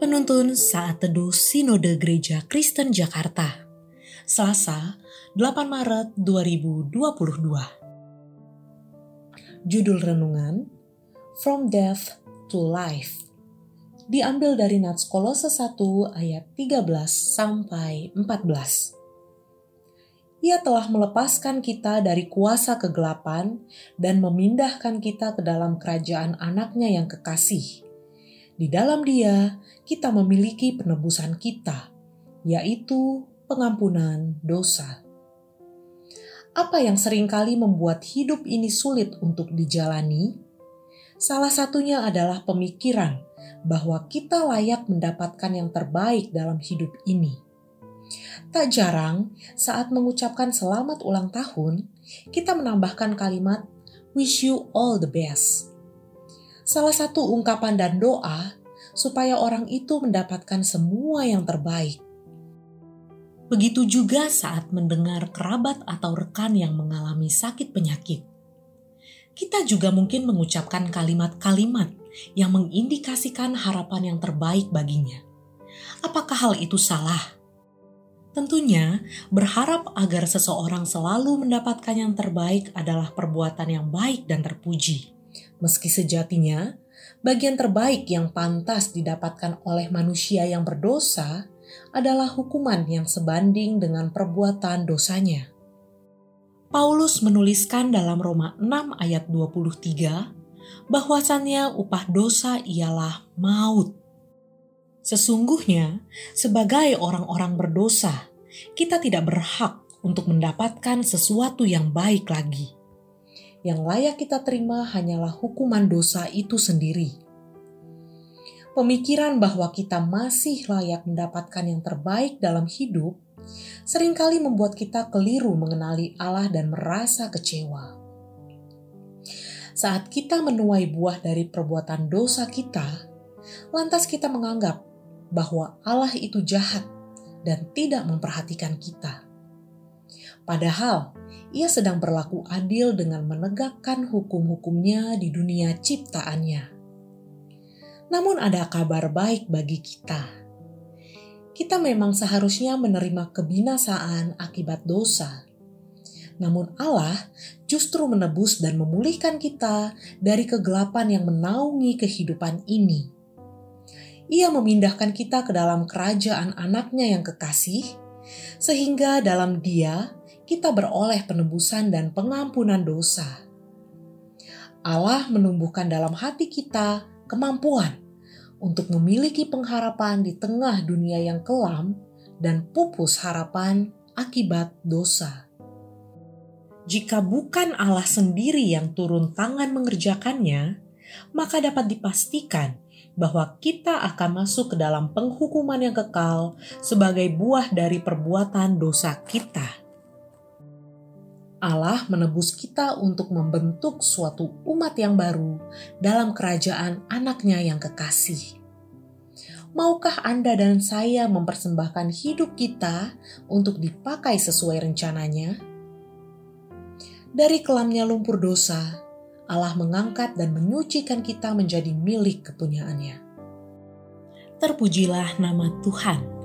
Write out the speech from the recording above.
Penuntun Saat Teduh Sinode Gereja Kristen Jakarta Selasa 8 Maret 2022 Judul Renungan From Death to Life Diambil dari Nats Kolose 1 ayat 13 sampai 14 ia telah melepaskan kita dari kuasa kegelapan dan memindahkan kita ke dalam kerajaan anaknya yang kekasih. Di dalam dia, kita memiliki penebusan kita, yaitu pengampunan dosa. Apa yang sering kali membuat hidup ini sulit untuk dijalani? Salah satunya adalah pemikiran bahwa kita layak mendapatkan yang terbaik dalam hidup ini Tak jarang saat mengucapkan selamat ulang tahun, kita menambahkan kalimat wish you all the best. Salah satu ungkapan dan doa supaya orang itu mendapatkan semua yang terbaik. Begitu juga saat mendengar kerabat atau rekan yang mengalami sakit penyakit. Kita juga mungkin mengucapkan kalimat-kalimat yang mengindikasikan harapan yang terbaik baginya. Apakah hal itu salah? Tentunya, berharap agar seseorang selalu mendapatkan yang terbaik adalah perbuatan yang baik dan terpuji. Meski sejatinya, bagian terbaik yang pantas didapatkan oleh manusia yang berdosa adalah hukuman yang sebanding dengan perbuatan dosanya. Paulus menuliskan dalam Roma 6 ayat 23 bahwasannya upah dosa ialah maut. Sesungguhnya, sebagai orang-orang berdosa, kita tidak berhak untuk mendapatkan sesuatu yang baik lagi. Yang layak kita terima hanyalah hukuman dosa itu sendiri. Pemikiran bahwa kita masih layak mendapatkan yang terbaik dalam hidup sering kali membuat kita keliru mengenali Allah dan merasa kecewa. Saat kita menuai buah dari perbuatan dosa kita, lantas kita menganggap bahwa Allah itu jahat dan tidak memperhatikan kita. Padahal ia sedang berlaku adil dengan menegakkan hukum-hukumnya di dunia ciptaannya. Namun ada kabar baik bagi kita. Kita memang seharusnya menerima kebinasaan akibat dosa. Namun Allah justru menebus dan memulihkan kita dari kegelapan yang menaungi kehidupan ini ia memindahkan kita ke dalam kerajaan anaknya yang kekasih, sehingga dalam dia kita beroleh penebusan dan pengampunan dosa. Allah menumbuhkan dalam hati kita kemampuan untuk memiliki pengharapan di tengah dunia yang kelam dan pupus harapan akibat dosa. Jika bukan Allah sendiri yang turun tangan mengerjakannya, maka dapat dipastikan bahwa kita akan masuk ke dalam penghukuman yang kekal sebagai buah dari perbuatan dosa kita. Allah menebus kita untuk membentuk suatu umat yang baru dalam kerajaan anaknya yang kekasih. Maukah Anda dan saya mempersembahkan hidup kita untuk dipakai sesuai rencananya? Dari kelamnya lumpur dosa, Allah mengangkat dan menyucikan kita menjadi milik kepunyaannya. Terpujilah nama Tuhan.